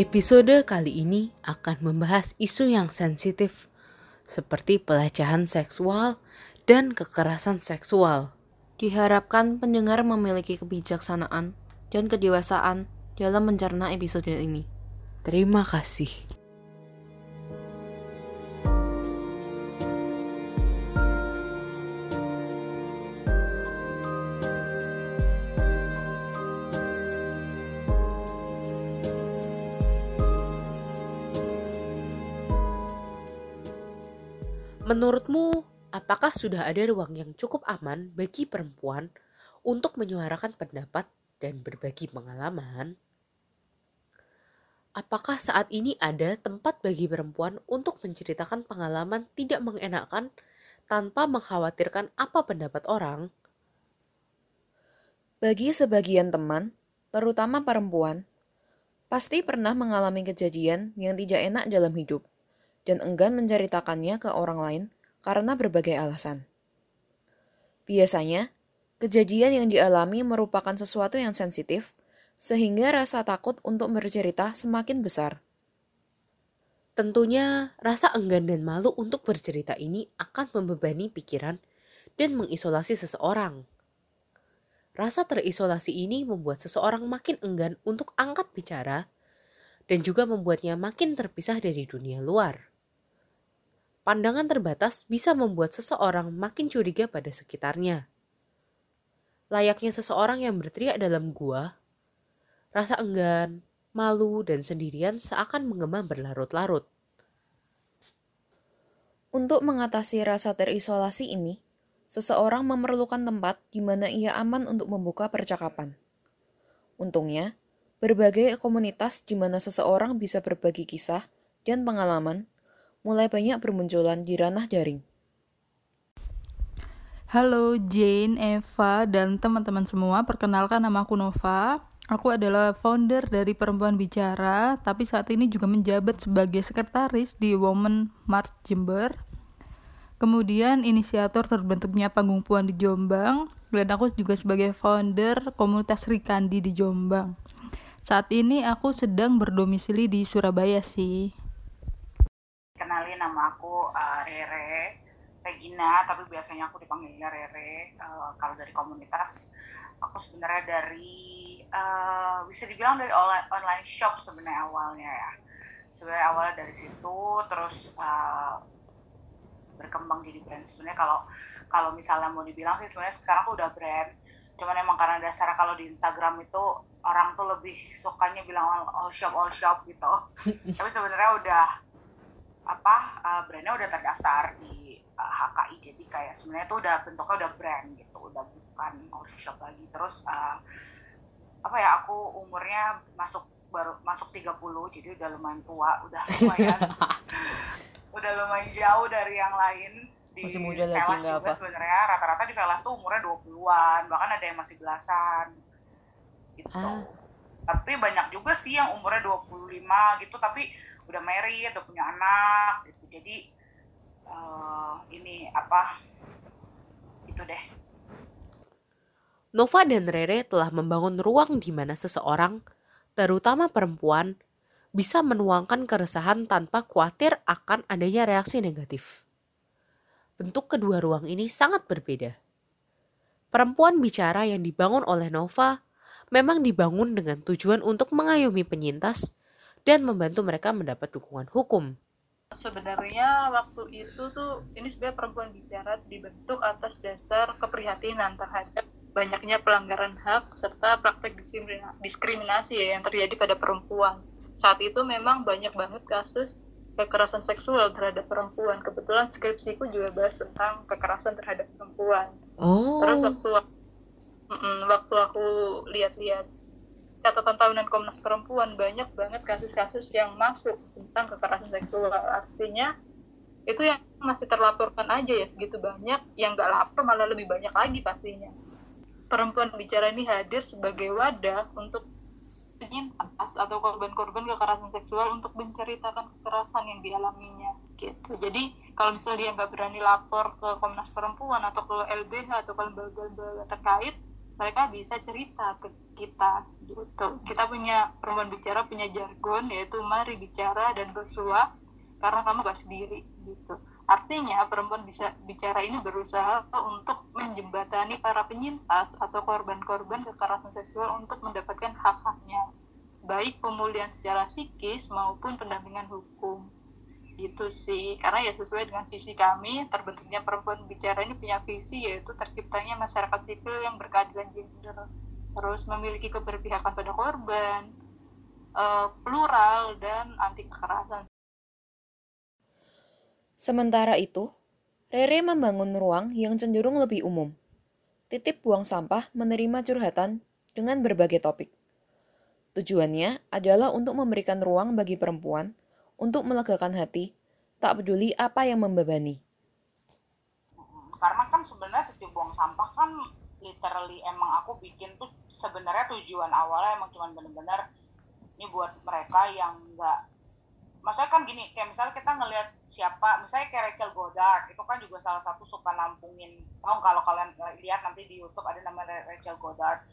Episode kali ini akan membahas isu yang sensitif seperti pelecehan seksual dan kekerasan seksual. Diharapkan pendengar memiliki kebijaksanaan dan kedewasaan dalam mencerna episode ini. Terima kasih. Menurutmu, apakah sudah ada ruang yang cukup aman bagi perempuan untuk menyuarakan pendapat dan berbagi pengalaman? Apakah saat ini ada tempat bagi perempuan untuk menceritakan pengalaman tidak mengenakan tanpa mengkhawatirkan apa pendapat orang? Bagi sebagian teman, terutama perempuan, pasti pernah mengalami kejadian yang tidak enak dalam hidup dan enggan menceritakannya ke orang lain karena berbagai alasan. Biasanya, kejadian yang dialami merupakan sesuatu yang sensitif, sehingga rasa takut untuk bercerita semakin besar. Tentunya, rasa enggan dan malu untuk bercerita ini akan membebani pikiran dan mengisolasi seseorang. Rasa terisolasi ini membuat seseorang makin enggan untuk angkat bicara dan juga membuatnya makin terpisah dari dunia luar. Pandangan terbatas bisa membuat seseorang makin curiga pada sekitarnya. Layaknya seseorang yang berteriak dalam gua, rasa enggan, malu, dan sendirian seakan menggema berlarut-larut. Untuk mengatasi rasa terisolasi ini, seseorang memerlukan tempat di mana ia aman untuk membuka percakapan. Untungnya, berbagai komunitas di mana seseorang bisa berbagi kisah dan pengalaman mulai banyak bermunculan di ranah daring. Halo Jane, Eva, dan teman-teman semua. Perkenalkan nama aku Nova. Aku adalah founder dari Perempuan Bicara, tapi saat ini juga menjabat sebagai sekretaris di Women March Jember. Kemudian inisiator terbentuknya Panggung Puan di Jombang, dan aku juga sebagai founder komunitas Rikandi di Jombang. Saat ini aku sedang berdomisili di Surabaya sih nama aku uh, Rere Regina tapi biasanya aku dipanggilnya Rere uh, kalau dari komunitas. Aku sebenarnya dari uh, bisa dibilang dari online, online shop sebenarnya awalnya ya. Sebenarnya awalnya dari situ terus uh, berkembang jadi brand. Sebenarnya kalau kalau misalnya mau dibilang sih sebenarnya sekarang aku udah brand. Cuman emang karena dasar kalau di Instagram itu orang tuh lebih sukanya bilang all, all shop all shop gitu. Tapi sebenarnya udah apa uh, brandnya udah terdaftar di uh, eh, HKI jadi kayak sebenarnya tuh udah bentuknya udah brand gitu udah bukan workshop lagi. Terus uh, apa ya aku umurnya masuk baru masuk 30 jadi udah lumayan tua udah lumayan udah lumayan jauh dari yang lain. Di masih muda lah juga apa sebenarnya rata-rata di Velas tuh umurnya 20-an bahkan ada yang masih belasan. Gitu. Ah. tapi banyak juga sih yang umurnya 25 gitu tapi udah married udah punya anak gitu jadi uh, ini apa itu deh Nova dan Rere telah membangun ruang di mana seseorang, terutama perempuan, bisa menuangkan keresahan tanpa khawatir akan adanya reaksi negatif. Bentuk kedua ruang ini sangat berbeda. Perempuan bicara yang dibangun oleh Nova memang dibangun dengan tujuan untuk mengayomi penyintas dan membantu mereka mendapat dukungan hukum. Sebenarnya waktu itu tuh ini sebenarnya perempuan bicara dibentuk atas dasar keprihatinan terhadap banyaknya pelanggaran hak serta praktek diskriminasi ya yang terjadi pada perempuan. Saat itu memang banyak banget kasus kekerasan seksual terhadap perempuan. Kebetulan skripsiku juga bahas tentang kekerasan terhadap perempuan. Oh. Terus waktu waktu aku lihat-lihat catatan tahunan Komnas Perempuan banyak banget kasus-kasus yang masuk tentang kekerasan seksual. Artinya itu yang masih terlaporkan aja ya segitu banyak. Yang nggak lapor malah lebih banyak lagi pastinya. Perempuan bicara ini hadir sebagai wadah untuk penyintas atau korban-korban kekerasan seksual untuk menceritakan kekerasan yang dialaminya gitu. Jadi kalau misalnya dia nggak berani lapor ke Komnas Perempuan atau ke LBH atau ke lembaga-lembaga terkait mereka bisa cerita ke kita. Gitu. Kita punya perempuan bicara punya jargon yaitu mari bicara dan bersua karena kamu gak sendiri gitu. Artinya perempuan bisa bicara ini berusaha untuk menjembatani para penyintas atau korban-korban kekerasan seksual untuk mendapatkan hak-haknya. Baik pemulihan secara psikis maupun pendampingan hukum. Gitu sih. Karena ya sesuai dengan visi kami terbentuknya perempuan bicara ini punya visi yaitu terciptanya masyarakat sipil yang berkeadilan gender terus memiliki keberpihakan pada korban uh, plural dan anti kekerasan sementara itu Rere membangun ruang yang cenderung lebih umum. Titip buang sampah menerima curhatan dengan berbagai topik. Tujuannya adalah untuk memberikan ruang bagi perempuan untuk melegakan hati, tak peduli apa yang membebani. Karena kan sebenarnya titik buang sampah kan literally emang aku bikin tuh sebenarnya tujuan awalnya emang cuma bener-bener ini buat mereka yang enggak maksudnya kan gini kayak misalnya kita ngelihat siapa misalnya kayak Rachel Goddard itu kan juga salah satu suka nampungin tahu kalau kalian lihat nanti di YouTube ada nama Rachel Goddard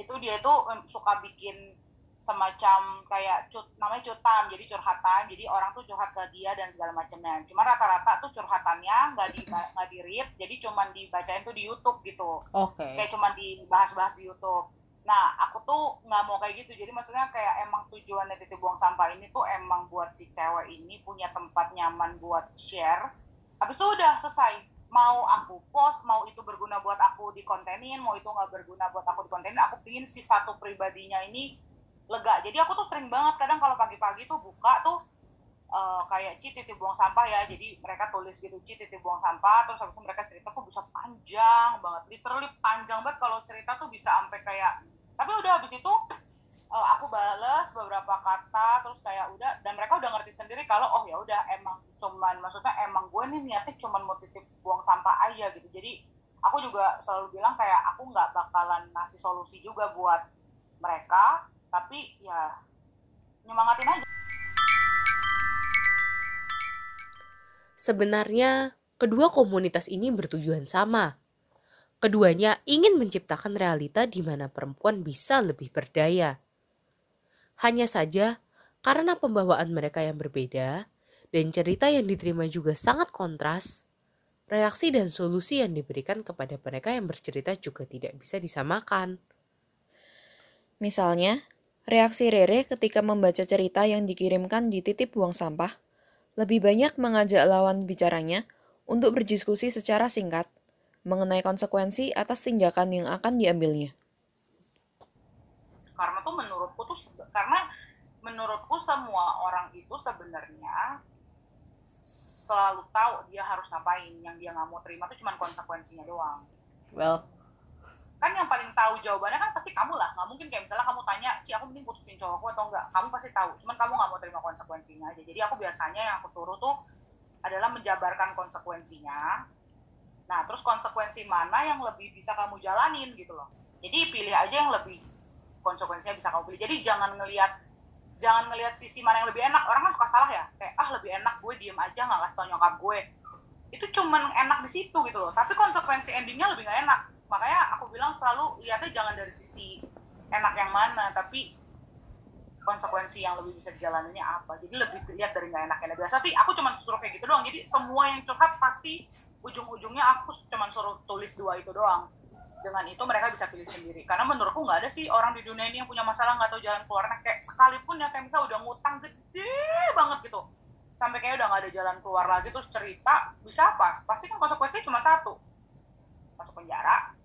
itu dia itu suka bikin semacam kayak cut namanya cutam jadi curhatan jadi orang tuh curhat ke dia dan segala macamnya. Cuma rata-rata tuh curhatannya nggak di nggak di read jadi cuma dibacain tuh di YouTube gitu. Oke. Okay. kayak cuma dibahas-bahas di YouTube nah aku tuh nggak mau kayak gitu. Jadi maksudnya kayak emang tujuannya titik buang sampah ini tuh emang buat si cewek ini punya tempat nyaman buat share. Habis itu udah selesai. Mau aku post mau itu berguna buat aku di kontenin mau itu nggak berguna buat aku di kontenin aku pingin si satu pribadinya ini lega. Jadi aku tuh sering banget kadang kalau pagi-pagi tuh buka tuh uh, kayak Ci titip buang sampah ya. Jadi mereka tulis gitu Ci titip buang sampah. Terus habis itu mereka cerita tuh bisa panjang banget literally panjang banget. Kalau cerita tuh bisa sampai kayak tapi udah habis itu uh, aku bales beberapa kata terus kayak udah dan mereka udah ngerti sendiri kalau oh ya udah emang cuman maksudnya emang gue nih niatnya cuman mau titip buang sampah aja gitu. Jadi aku juga selalu bilang kayak aku nggak bakalan ngasih solusi juga buat mereka tapi ya nyemangatin aja Sebenarnya, kedua komunitas ini bertujuan sama. Keduanya ingin menciptakan realita di mana perempuan bisa lebih berdaya. Hanya saja, karena pembawaan mereka yang berbeda dan cerita yang diterima juga sangat kontras, reaksi dan solusi yang diberikan kepada mereka yang bercerita juga tidak bisa disamakan. Misalnya, Reaksi Rere ketika membaca cerita yang dikirimkan di titip buang sampah lebih banyak mengajak lawan bicaranya untuk berdiskusi secara singkat mengenai konsekuensi atas tindakan yang akan diambilnya. Karena tuh menurutku tuh karena menurutku semua orang itu sebenarnya selalu tahu dia harus ngapain yang dia nggak mau terima tuh cuma konsekuensinya doang. Well, kan yang paling tahu jawabannya kan pasti kamu lah. Nggak mungkin kayak misalnya kamu tanya Ci aku mending putusin cowokku atau enggak? Kamu pasti tahu. Cuman kamu nggak mau terima konsekuensinya aja. Jadi aku biasanya yang aku suruh tuh adalah menjabarkan konsekuensinya. Nah terus konsekuensi mana yang lebih bisa kamu jalanin gitu loh. Jadi pilih aja yang lebih konsekuensinya bisa kamu pilih. Jadi jangan ngelihat jangan ngelihat sisi mana yang lebih enak. Orang kan suka salah ya. Kayak ah lebih enak gue diem aja nggak kasih tau nyokap gue. Itu cuman enak di situ gitu loh. Tapi konsekuensi endingnya lebih nggak enak makanya aku bilang selalu lihatnya jangan dari sisi enak yang mana tapi konsekuensi yang lebih bisa dijalaninya apa. Jadi lebih lihat dari nggak enaknya. Biasa sih aku cuma suruh kayak gitu doang. Jadi semua yang curhat pasti ujung-ujungnya aku cuma suruh tulis dua itu doang. Dengan itu mereka bisa pilih sendiri. Karena menurutku nggak ada sih orang di dunia ini yang punya masalah nggak tahu jalan keluarnya. Kayak sekalipun ya kayak misalnya udah ngutang gede banget gitu. Sampai kayak udah nggak ada jalan keluar lagi terus cerita bisa apa? Pasti kan konsekuensinya cuma satu. Masuk penjara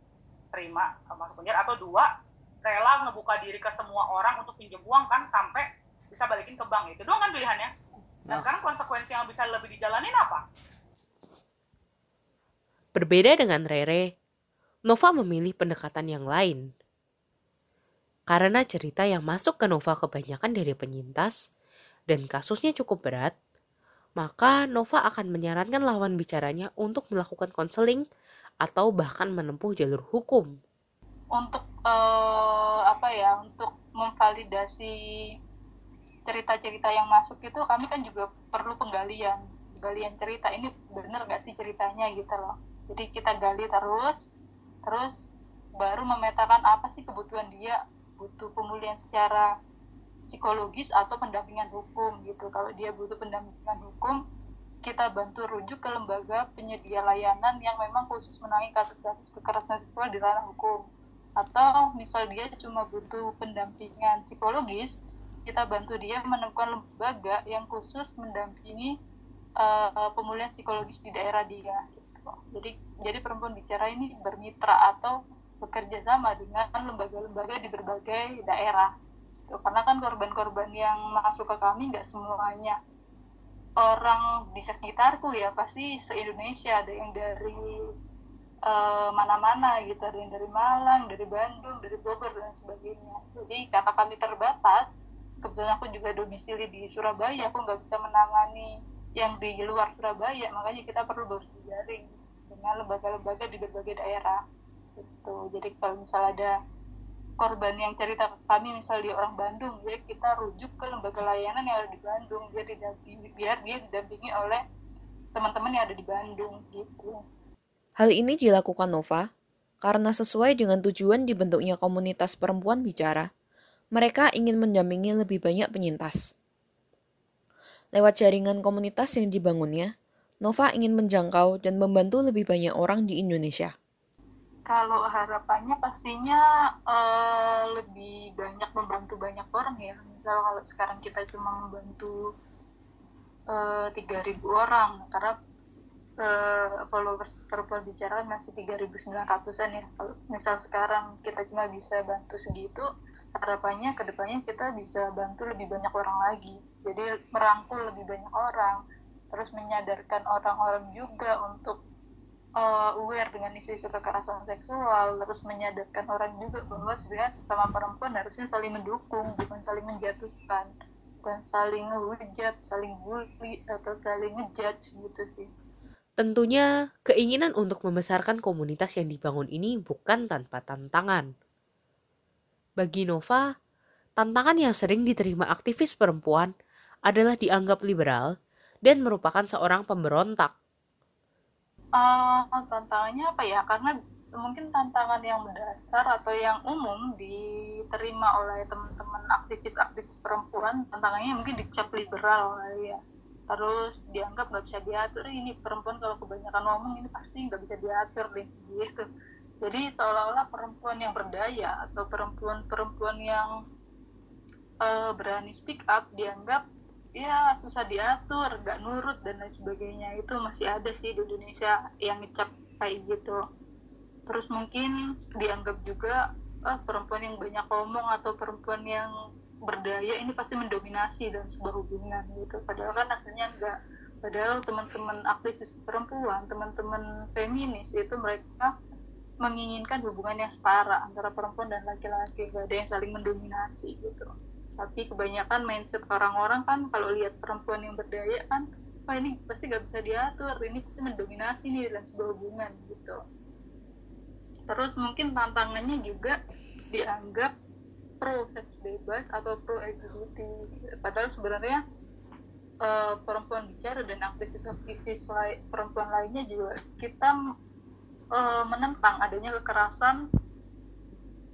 terima masuk penjara atau dua rela ngebuka diri ke semua orang untuk pinjam uang kan sampai bisa balikin ke bank. Itu doang kan pilihannya. Nah, nah. sekarang konsekuensi yang bisa lebih dijalanin apa? Berbeda dengan Rere Nova memilih pendekatan yang lain. Karena cerita yang masuk ke Nova kebanyakan dari penyintas dan kasusnya cukup berat, maka Nova akan menyarankan lawan bicaranya untuk melakukan konseling atau bahkan menempuh jalur hukum. Untuk uh, apa ya? Untuk memvalidasi cerita-cerita yang masuk itu kami kan juga perlu penggalian, penggalian cerita ini benar gak sih ceritanya gitu loh. Jadi kita gali terus, terus baru memetakan apa sih kebutuhan dia butuh pemulihan secara psikologis atau pendampingan hukum gitu kalau dia butuh pendampingan hukum kita bantu rujuk ke lembaga penyedia layanan yang memang khusus menangani kasus-kasus kekerasan seksual di ranah hukum atau misal dia cuma butuh pendampingan psikologis kita bantu dia menemukan lembaga yang khusus mendampingi uh, pemulihan psikologis di daerah dia gitu. jadi jadi perempuan bicara ini bermitra atau bekerja sama dengan lembaga-lembaga di berbagai daerah gitu. karena kan korban-korban yang masuk ke kami nggak semuanya orang di sekitarku ya pasti se-Indonesia. Ada yang dari uh, mana-mana gitu. Ada yang dari Malang, dari Bandung, dari Bogor dan sebagainya. Jadi karena kami terbatas kebetulan aku juga domisili di Surabaya aku nggak bisa menangani yang di luar Surabaya. Makanya kita perlu berjejaring dengan lembaga-lembaga di berbagai daerah. Gitu. Jadi kalau misalnya ada korban yang cerita ke kami misal dia orang Bandung ya kita rujuk ke lembaga layanan yang ada di Bandung biar didampingi biar dia didampingi oleh teman-teman yang ada di Bandung gitu. Hal ini dilakukan Nova karena sesuai dengan tujuan dibentuknya komunitas perempuan bicara, mereka ingin mendampingi lebih banyak penyintas. Lewat jaringan komunitas yang dibangunnya, Nova ingin menjangkau dan membantu lebih banyak orang di Indonesia kalau harapannya pastinya uh, lebih banyak membantu banyak orang ya. Misal kalau sekarang kita cuma membantu uh, 3.000 orang karena uh, followers perempuan bicara masih 3.900an ya. Kalau misal sekarang kita cuma bisa bantu segitu harapannya ke depannya kita bisa bantu lebih banyak orang lagi. Jadi merangkul lebih banyak orang terus menyadarkan orang-orang juga untuk uh, aware dengan isu-isu kekerasan seksual terus menyadarkan orang juga bahwa sebenarnya sesama perempuan harusnya saling mendukung bukan saling menjatuhkan bukan saling ngehujat saling bully atau saling ngejudge gitu sih Tentunya, keinginan untuk membesarkan komunitas yang dibangun ini bukan tanpa tantangan. Bagi Nova, tantangan yang sering diterima aktivis perempuan adalah dianggap liberal dan merupakan seorang pemberontak uh, tantangannya apa ya? Karena mungkin tantangan yang mendasar atau yang umum diterima oleh teman-teman aktivis-aktivis perempuan tantangannya mungkin dicap liberal ya. Terus dianggap nggak bisa diatur ini perempuan kalau kebanyakan ngomong ini pasti nggak bisa diatur deh gitu. Jadi seolah-olah perempuan yang berdaya atau perempuan-perempuan yang uh, berani speak up dianggap ya susah diatur gak nurut dan lain sebagainya. Itu masih ada sih di Indonesia yang ngecap kayak gitu. Terus mungkin dianggap juga ah, perempuan yang banyak ngomong atau perempuan yang berdaya ini pasti mendominasi dalam sebuah hubungan gitu. Padahal kan aslinya enggak padahal teman-teman aktivis perempuan teman-teman feminis itu mereka menginginkan hubungan yang setara antara perempuan dan laki-laki. Gak ada yang saling mendominasi gitu tapi kebanyakan mindset orang-orang kan kalau lihat perempuan yang berdaya kan wah ini pasti gak bisa diatur ini pasti mendominasi nih dalam sebuah hubungan gitu. Terus mungkin tantangannya juga dianggap pro seks bebas atau pro LGBT padahal sebenarnya uh, perempuan bicara dan aktivis-aktivis lain, perempuan lainnya juga kita uh, menentang adanya kekerasan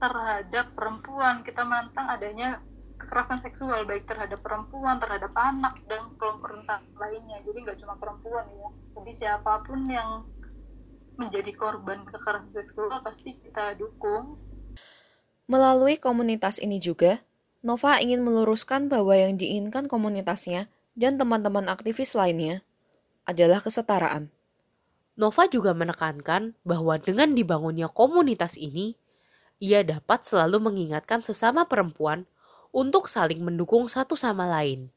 terhadap perempuan. Kita menentang adanya kekerasan seksual baik terhadap perempuan, terhadap anak dan kelompok rentan lainnya. Jadi nggak cuma perempuan ya. Jadi siapa pun yang menjadi korban kekerasan seksual pasti kita dukung. Melalui komunitas ini juga, Nova ingin meluruskan bahwa yang diinginkan komunitasnya dan teman-teman aktivis lainnya adalah kesetaraan. Nova juga menekankan bahwa dengan dibangunnya komunitas ini, ia dapat selalu mengingatkan sesama perempuan untuk saling mendukung satu sama lain.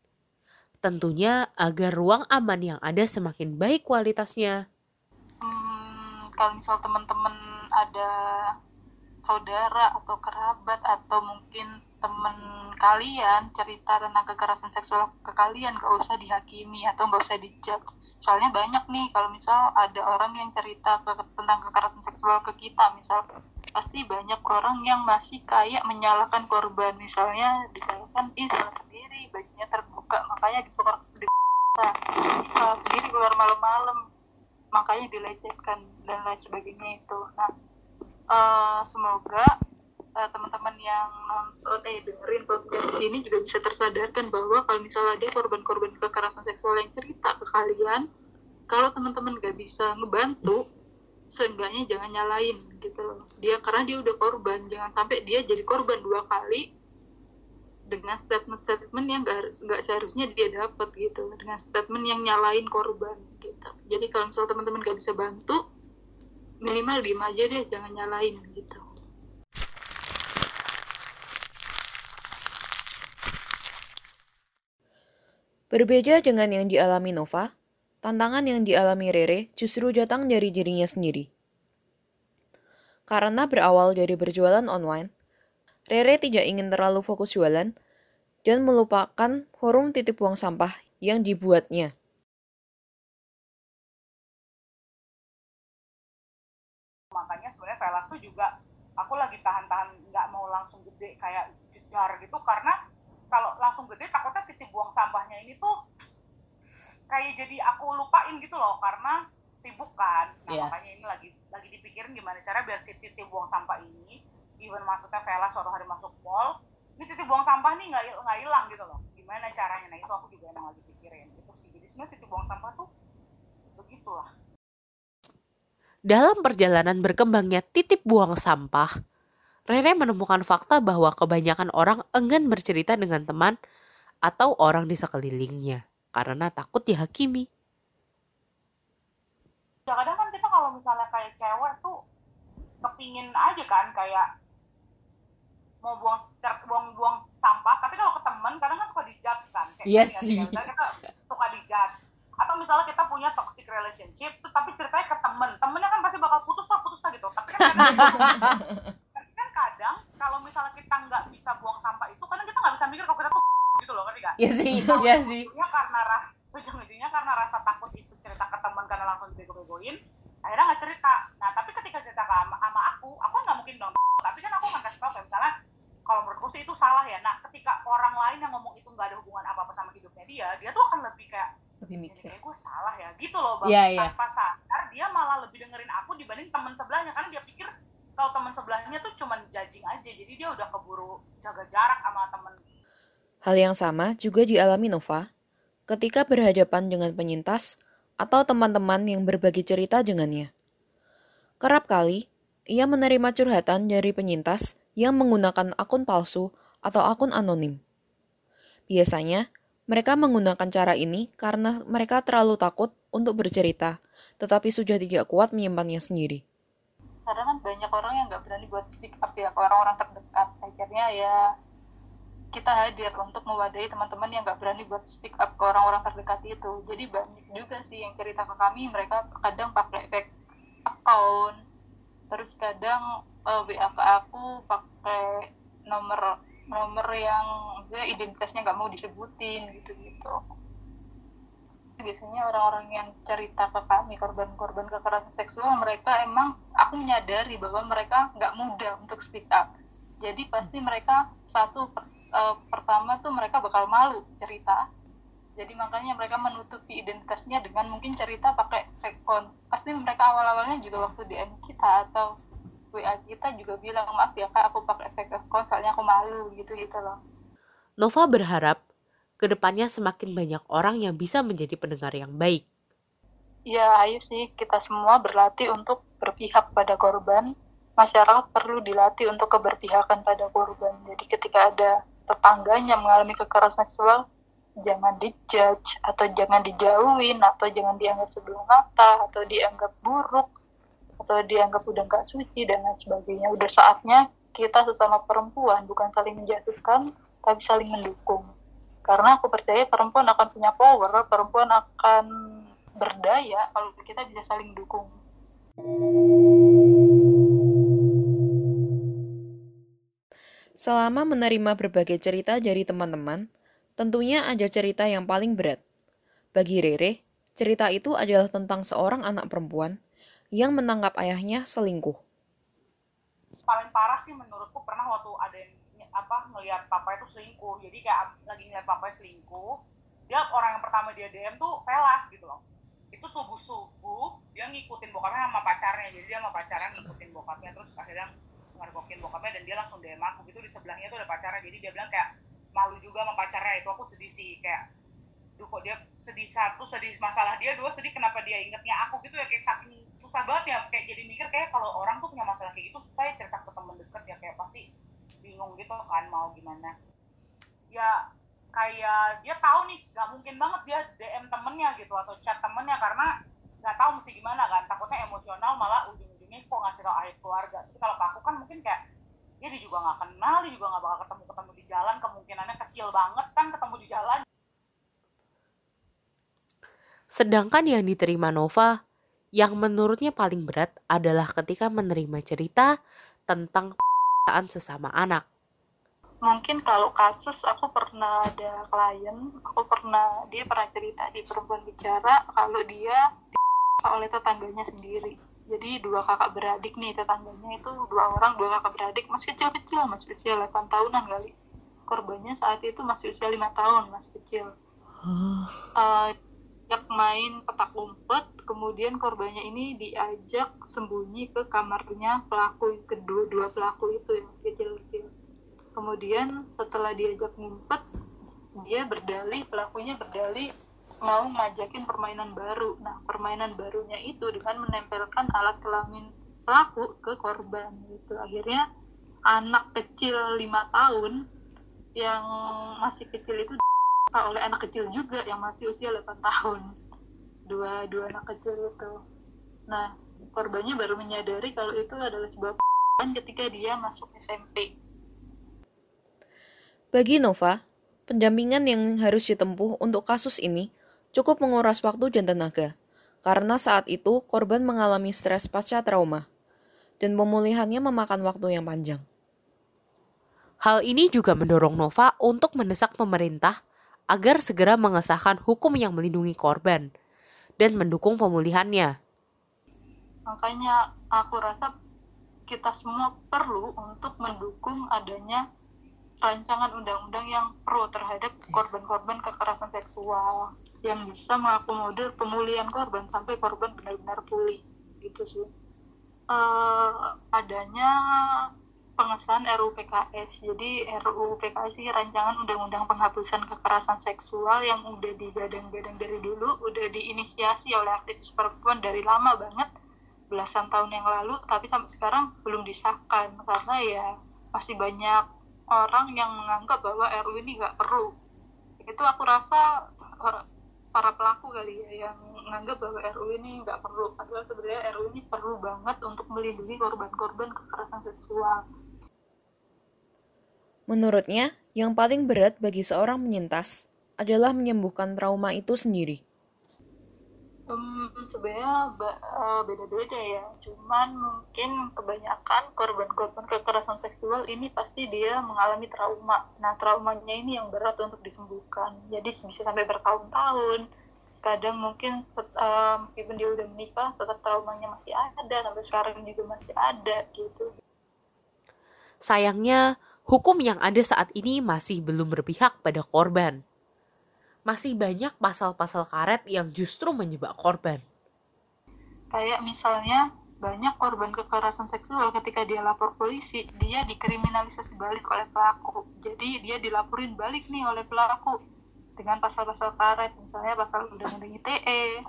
Tentunya agar ruang aman yang ada semakin baik kualitasnya. Hmm, kalau misal teman-teman ada saudara atau kerabat atau mungkin teman kalian cerita tentang kekerasan seksual ke kalian gak usah dihakimi atau gak usah dijudge soalnya banyak nih kalau misal ada orang yang cerita ke, tentang kekerasan seksual ke kita misal pasti banyak orang yang masih kayak menyalahkan korban. Misalnya disalahkan ih salah sendiri bajunya terbuka makanya di salah sendiri keluar malam-malam makanya dilecehkan dan lain sebagainya itu. Nah uh, semoga uh, teman-teman yang nonton eh dengerin podcast ini juga bisa tersadarkan bahwa kalau misalnya ada korban-korban kekerasan seksual yang cerita ke kalian kalau teman-teman gak bisa ngebantu seenggaknya jangan nyalain gitu loh. Dia karena dia udah korban jangan sampai dia jadi korban dua kali dengan statement-statement yang gak, seharusnya dia dapat gitu dengan statement yang nyalain korban gitu. Jadi kalau misalnya teman-teman gak bisa bantu minimal diem aja deh jangan nyalain gitu. Berbeda dengan yang dialami Nova, tantangan yang dialami Rere justru datang dari dirinya sendiri. Karena berawal dari berjualan online, Rere tidak ingin terlalu fokus jualan dan melupakan forum titip buang sampah yang dibuatnya. Makanya sebenarnya Velas tuh juga aku lagi tahan-tahan nggak mau langsung gede kayak jedar gitu karena kalau langsung gede takutnya titik buang sampahnya ini tuh kayak jadi aku lupain gitu loh karena sibuk kan. Nah yeah. makanya ini lagi lagi dipikirin gimana cara biar si titik buang sampah ini even maksudnya Vela suatu hari masuk mall ini titik buang sampah nih nggak nggak hilang gitu loh. Gimana caranya? Nah itu aku juga emang lagi pikirin itu sih. Jadi sebenarnya titik buang sampah tuh begitulah. Dalam perjalanan berkembangnya titip buang sampah Rere menemukan fakta bahwa kebanyakan orang enggan bercerita dengan teman atau orang di sekelilingnya karena takut dihakimi. Ya kadang kan kita kalau misalnya kayak cewek tuh kepingin aja kan kayak mau buang buang buang sampah. Tapi kalau ke teman kadang kan suka dijudge kan. Kayak yes, iya kita suka dijudge. Atau misalnya kita punya toxic relationship tapi ceritanya ke temen. Temennya kan pasti bakal putus lah putus lah gitu. Tapi kan kadang kalau misalnya kita nggak bisa buang sampah itu kadang kita nggak bisa mikir kalau kita tuh gitu loh ngerti gak? Iya sih, iya sih. Ujungnya karena rasa ujung-ujungnya karena rasa takut itu cerita ke teman karena langsung dibego-begoin, akhirnya nggak cerita. Nah tapi ketika cerita ke sama, sama aku, aku nggak mungkin dong. Tapi kan aku akan kasih tau kayak misalnya kalau menurutku sih itu salah ya. Nah ketika orang lain yang ngomong itu nggak ada hubungan apa-apa sama hidupnya dia, dia tuh akan lebih kayak lebih mikir. Kayak gue salah ya, gitu loh bang. Yeah, yeah. Tanpa sadar dia malah lebih dengerin aku dibanding teman sebelahnya karena dia pikir kalau teman sebelahnya tuh cuman judging aja jadi dia udah keburu jaga jarak sama temen Hal yang sama juga dialami Nova ketika berhadapan dengan penyintas atau teman-teman yang berbagi cerita dengannya. Kerap kali, ia menerima curhatan dari penyintas yang menggunakan akun palsu atau akun anonim. Biasanya, mereka menggunakan cara ini karena mereka terlalu takut untuk bercerita, tetapi sudah tidak kuat menyimpannya sendiri karena kan banyak orang yang nggak berani buat speak up ya orang-orang terdekat akhirnya ya kita hadir untuk mewadahi teman-teman yang nggak berani buat speak up ke orang-orang terdekat itu. Jadi banyak juga sih yang cerita ke kami mereka kadang pakai fake account. Terus kadang uh, WA ke aku pakai nomor nomor yang gue identitasnya nggak mau disebutin gitu gitu biasanya orang-orang yang cerita ke kami korban-korban kekerasan seksual mereka emang aku menyadari bahwa mereka nggak mudah untuk speak up. Jadi pasti mereka satu uh, pertama tuh mereka bakal malu cerita jadi makanya mereka menutupi identitasnya dengan mungkin cerita pakai account pasti mereka awal-awalnya juga waktu DM kita atau WA kita juga bilang maaf ya kak aku pakai fake account soalnya aku malu gitu gitu loh Nova berharap ke depannya semakin banyak orang yang bisa menjadi pendengar yang baik. Ya, ayo sih kita semua berlatih untuk berpihak pada korban. Masyarakat perlu dilatih untuk keberpihakan pada korban. Jadi ketika ada tetangganya mengalami kekerasan seksual, jangan dijudge atau jangan dijauhin atau jangan dianggap sebelah mata atau dianggap buruk atau dianggap udah nggak suci dan lain sebagainya. Udah saatnya kita sesama perempuan bukan saling menjatuhkan tapi saling mendukung karena aku percaya perempuan akan punya power perempuan akan berdaya kalau kita bisa saling dukung Selama menerima berbagai cerita dari teman-teman, tentunya ada cerita yang paling berat. Bagi Rere, cerita itu adalah tentang seorang anak perempuan yang menangkap ayahnya selingkuh. Paling parah sih menurutku pernah waktu ada yang apa ngelihat papa itu selingkuh jadi kayak lagi ngeliat papa selingkuh dia orang yang pertama dia DM tuh Velas gitu loh itu subuh subuh dia ngikutin bokapnya sama pacarnya jadi dia sama pacarnya ngikutin bokapnya terus akhirnya mergokin bokapnya dan dia langsung DM aku. Gitu di sebelahnya tuh ada pacarnya. Jadi dia bilang kayak malu juga sama pacarnya. Itu aku sedih sih. Kayak duh kok dia sedih satu sedih masalah dia dua sedih kenapa dia ingetnya aku gitu ya. Kayak saking susah banget ya. Kayak jadi mikir kayak kalau orang tuh punya masalah kayak gitu susah ya cerita ke temen deket ya. Kayak pasti bingung gitu kan mau gimana. Ya kayak dia tahu nih gak mungkin banget dia DM temennya gitu atau chat temennya karena nggak tahu mesti gimana kan. Takutnya emosional malah ujung-ujungnya kok ngasih tau aib keluarga tapi kalau ke aku kan mungkin kayak dia, dia juga nggak kenal dia juga nggak bakal ketemu ketemu di jalan kemungkinannya kecil banget kan ketemu di jalan Sedangkan yang diterima Nova, yang menurutnya paling berat adalah ketika menerima cerita tentang sesama anak. Mungkin kalau kasus aku pernah ada klien, aku pernah dia pernah cerita di perempuan bicara kalau dia oleh tetangganya sendiri. Jadi dua kakak beradik nih tetangganya itu dua orang dua kakak beradik masih kecil-kecil masih usia 8 tahunan kali. Korbannya saat itu masih usia lima tahun masih kecil. Uh, diajak main petak umpet kemudian korbannya ini diajak sembunyi ke kamarnya pelaku kedua dua pelaku itu yang masih kecil-kecil kemudian setelah diajak ngumpet dia berdalih pelakunya berdalih mau ngajakin permainan baru. Nah permainan barunya itu dengan menempelkan alat kelamin pelaku ke korban gitu. Akhirnya anak kecil lima tahun yang masih kecil itu oleh anak kecil juga yang masih usia 8 tahun. Dua dua anak kecil itu. Nah korbannya baru menyadari kalau itu adalah sebuah ketika dia masuk SMP bagi Nova pendampingan yang harus ditempuh untuk kasus ini cukup menguras waktu dan tenaga karena saat itu korban mengalami stres pasca trauma dan pemulihannya memakan waktu yang panjang. Hal ini juga mendorong Nova untuk mendesak pemerintah agar segera mengesahkan hukum yang melindungi korban dan mendukung pemulihannya. Makanya aku rasa kita semua perlu untuk mendukung adanya rancangan undang-undang yang pro terhadap korban-korban kekerasan seksual yang bisa mengakomodir pemulihan korban sampai korban benar-benar pulih gitu sih. Uh, adanya pengesahan RUU PKS. Jadi RUU PKS ini rancangan undang-undang penghapusan kekerasan seksual yang udah digadang-gadang dari dulu, udah diinisiasi oleh aktivis perempuan dari lama banget, belasan tahun yang lalu, tapi sampai sekarang belum disahkan karena ya masih banyak orang yang menganggap bahwa RUU ini nggak perlu. Itu aku rasa para pelaku kali ya yang menganggap bahwa RUU ini nggak perlu padahal sebenarnya RUU ini perlu banget untuk melindungi korban-korban kekerasan seksual Menurutnya, yang paling berat bagi seorang penyintas adalah menyembuhkan trauma itu sendiri. Hmm, sebenarnya eh, beda-beda ya. Cuman mungkin kebanyakan korban-korban kekerasan seksual ini pasti dia mengalami trauma. Nah, traumanya ini yang berat untuk disembuhkan. Jadi bisa sampai bertahun-tahun. Kadang mungkin uh, meskipun dia udah menikah, tetap traumanya masih ada. Sampai sekarang juga masih ada gitu. Sayangnya, hukum yang ada saat ini masih belum berpihak pada korban. Masih banyak pasal-pasal karet yang justru menjebak korban. Kayak misalnya banyak korban kekerasan seksual ketika dia lapor polisi, dia dikriminalisasi balik oleh pelaku. Jadi dia dilaporin balik nih oleh pelaku dengan pasal-pasal karet, misalnya pasal undang-undang ITE,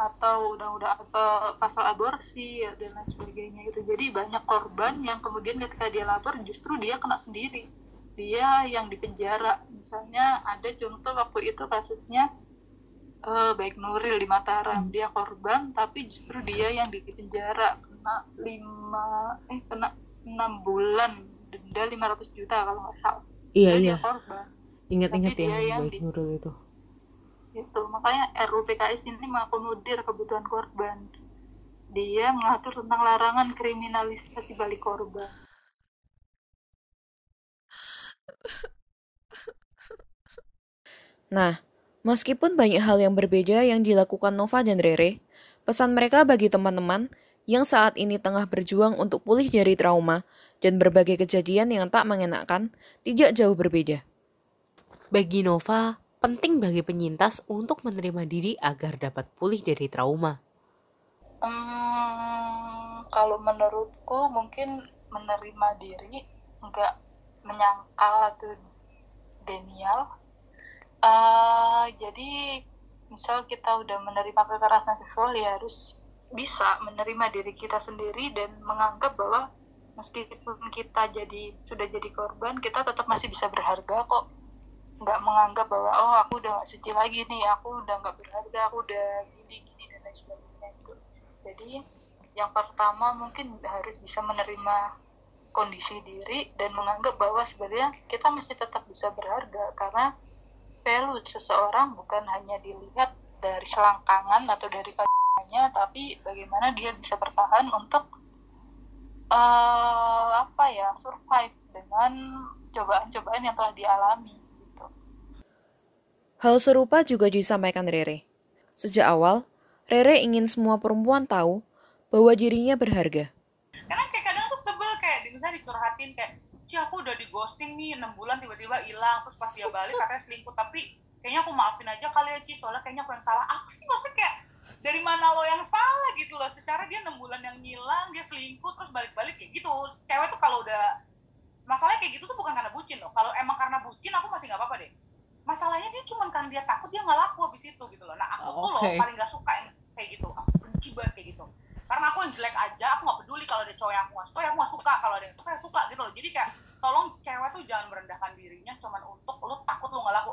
atau undang-undang atau pasal aborsi dan lain sebagainya itu jadi banyak korban yang kemudian ketika dia lapor justru dia kena sendiri dia yang dipenjara misalnya ada contoh waktu itu kasusnya uh, baik Nuril di Mataram hmm. dia korban tapi justru dia yang dipenjara kena lima eh kena enam bulan denda 500 juta kalau nggak salah. Iya dia iya. korban. Ingat-ingat ya baik Nuril itu. Itu makanya RUU PKS ini mengakomodir kebutuhan korban. Dia mengatur tentang larangan kriminalisasi balik korban Nah, meskipun banyak hal yang berbeda yang dilakukan Nova dan Rere, pesan mereka bagi teman-teman yang saat ini tengah berjuang untuk pulih dari trauma dan berbagai kejadian yang tak mengenakan tidak jauh berbeda. Bagi Nova, penting bagi penyintas untuk menerima diri agar dapat pulih dari trauma? Hmm, kalau menurutku mungkin menerima diri nggak menyangkal atau denial uh, jadi misal kita udah menerima kekerasan seksual ya harus bisa menerima diri kita sendiri dan menganggap bahwa meskipun kita jadi sudah jadi korban kita tetap masih bisa berharga kok. Nggak menganggap bahwa oh aku udah gak suci lagi nih aku udah nggak berharga aku udah gini gini dan lain sebagainya. Itu jadi yang pertama mungkin harus bisa menerima kondisi diri dan menganggap bahwa sebenarnya kita masih tetap bisa berharga karena value seseorang bukan hanya dilihat dari selangkangan atau dari kakinya tapi bagaimana dia bisa bertahan untuk uh, apa ya survive dengan cobaan-cobaan yang telah dialami gitu. Hal serupa juga disampaikan Rere. Sejak awal, Rere ingin semua perempuan tahu bahwa dirinya berharga. Karena kayak kadang tuh misalnya dicurhatin kayak, Ci aku udah di ghosting nih 6 bulan tiba-tiba hilang. Terus pas dia balik katanya selingkuh. Tapi kayaknya aku maafin aja kali ya Ci soalnya kayaknya aku yang salah. Apa sih maksudnya kayak dari mana lo yang salah? Gitu loh. Secara dia enam bulan yang ngilang dia selingkuh terus balik-balik kayak gitu. Cewek tuh kalau udah masalahnya kayak gitu tuh bukan karena bucin loh. Kalau emang karena bucin aku masih nggak apa-apa deh. Masalahnya dia cuma karena dia takut dia nggak laku abis itu gitu loh. Nah aku oh, tuh okay. loh paling nggak suka yang kayak gitu. Aku benci banget kayak gitu karena aku yang jelek aja aku nggak peduli kalau ada cowok yang aku nggak suka ya aku nggak suka kalau ada yang suka ya suka gitu loh jadi kayak tolong cewek tuh jangan merendahkan dirinya cuma untuk lo takut lo nggak laku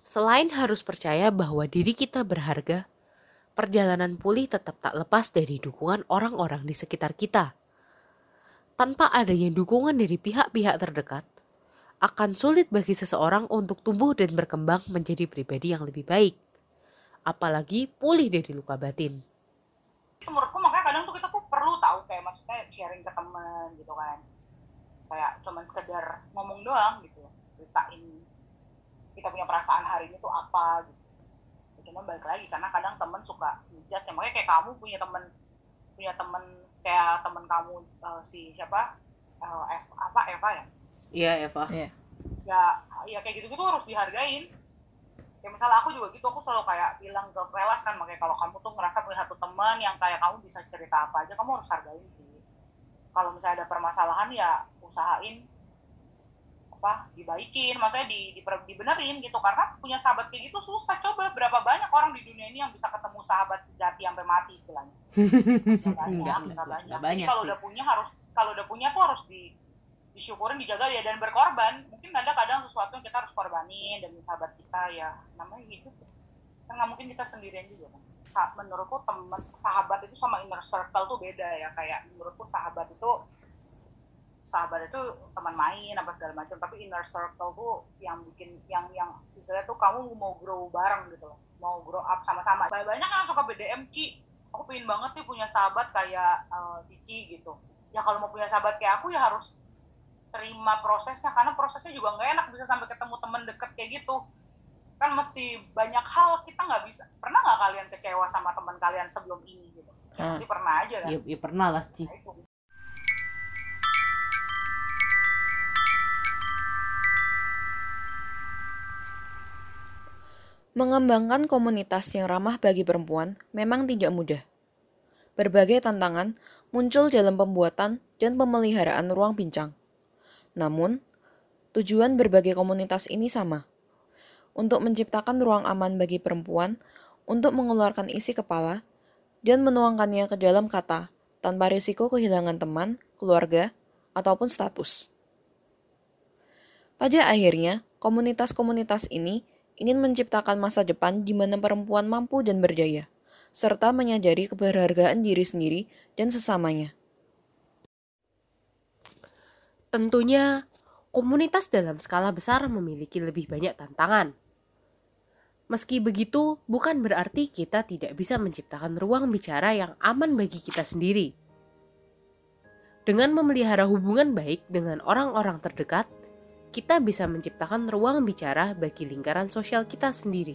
Selain harus percaya bahwa diri kita berharga, perjalanan pulih tetap tak lepas dari dukungan orang-orang di sekitar kita. Tanpa adanya dukungan dari pihak-pihak terdekat, akan sulit bagi seseorang untuk tumbuh dan berkembang menjadi pribadi yang lebih baik. Apalagi pulih dari luka batin. Menurutku makanya kadang tuh kita tuh perlu tahu kayak maksudnya sharing ke teman gitu kan. Kayak cuman sekedar ngomong doang gitu, ceritain kita punya perasaan hari ini tuh apa gitu. Ya, cuma balik lagi karena kadang temen suka ngejat ya. Makanya kayak kamu punya temen punya temen kayak temen kamu uh, si siapa? Uh, F, apa? Eva ya? Iya Eva. Yeah. ya ya kayak gitu gitu harus dihargain ya misalnya aku juga gitu aku selalu kayak bilang ke Velas kan makanya kalau kamu tuh ngerasa punya satu teman yang kayak kamu bisa cerita apa aja kamu harus hargain sih. Kalau misalnya ada permasalahan ya usahain apa dibaikin maksudnya di, di dibenerin gitu. Karena punya sahabat kayak gitu susah. Coba berapa banyak orang di dunia ini yang bisa ketemu sahabat sejati sampai mati istilahnya. Banyak. Banyak, banyak kalau udah punya harus kalau udah punya tuh harus di disyukurin dijaga ya dan berkorban. Mungkin kadang-kadang sesuatu yang kita harus korbanin demi sahabat kita ya. Namanya hidup. Kan nggak mungkin kita sendirian juga kan. Menurutku teman sahabat itu sama inner circle tuh beda ya. Kayak menurutku sahabat itu sahabat itu teman main apa segala macam. Tapi inner circle tuh yang bikin yang yang istilahnya tuh kamu mau grow bareng gitu loh. Mau grow up sama-sama. Banyak banyak kan suka BDM Ci. Aku pengen banget nih punya sahabat kayak uh, Cici gitu. Ya kalau mau punya sahabat kayak aku ya harus terima prosesnya karena prosesnya juga nggak enak bisa sampai ketemu temen deket kayak gitu. Kan mesti banyak hal kita nggak bisa pernah nggak kalian kecewa sama teman kalian sebelum ini gitu? Ya, pasti pernah aja kan? Ya, ya pernah lah Ci. Nah, Mengembangkan komunitas yang ramah bagi perempuan memang tidak mudah. Berbagai tantangan muncul dalam pembuatan dan pemeliharaan ruang bincang. Namun, tujuan berbagai komunitas ini sama. Untuk menciptakan ruang aman bagi perempuan untuk mengeluarkan isi kepala dan menuangkannya ke dalam kata tanpa risiko kehilangan teman, keluarga, ataupun status. Pada akhirnya, komunitas-komunitas ini ingin menciptakan masa depan di mana perempuan mampu dan berdaya, serta menyadari keberhargaan diri sendiri dan sesamanya. Tentunya, komunitas dalam skala besar memiliki lebih banyak tantangan. Meski begitu, bukan berarti kita tidak bisa menciptakan ruang bicara yang aman bagi kita sendiri. Dengan memelihara hubungan baik dengan orang-orang terdekat, kita bisa menciptakan ruang bicara bagi lingkaran sosial kita sendiri.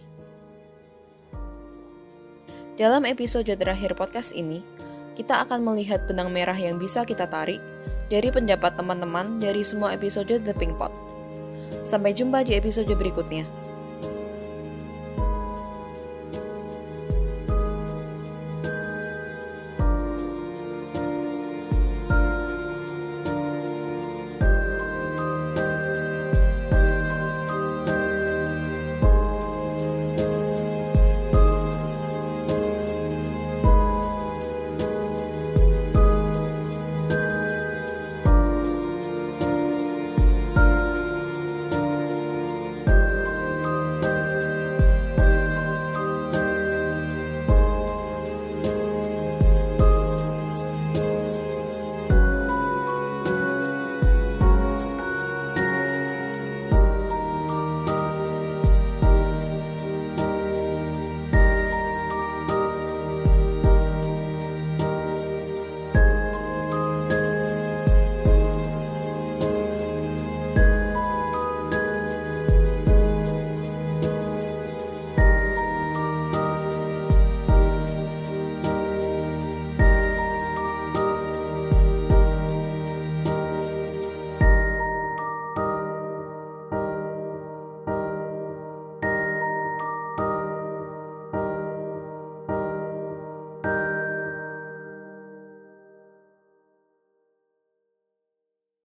Dalam episode terakhir podcast ini, kita akan melihat benang merah yang bisa kita tarik dari pendapat teman-teman dari semua episode The Pink Pot. Sampai jumpa di episode berikutnya.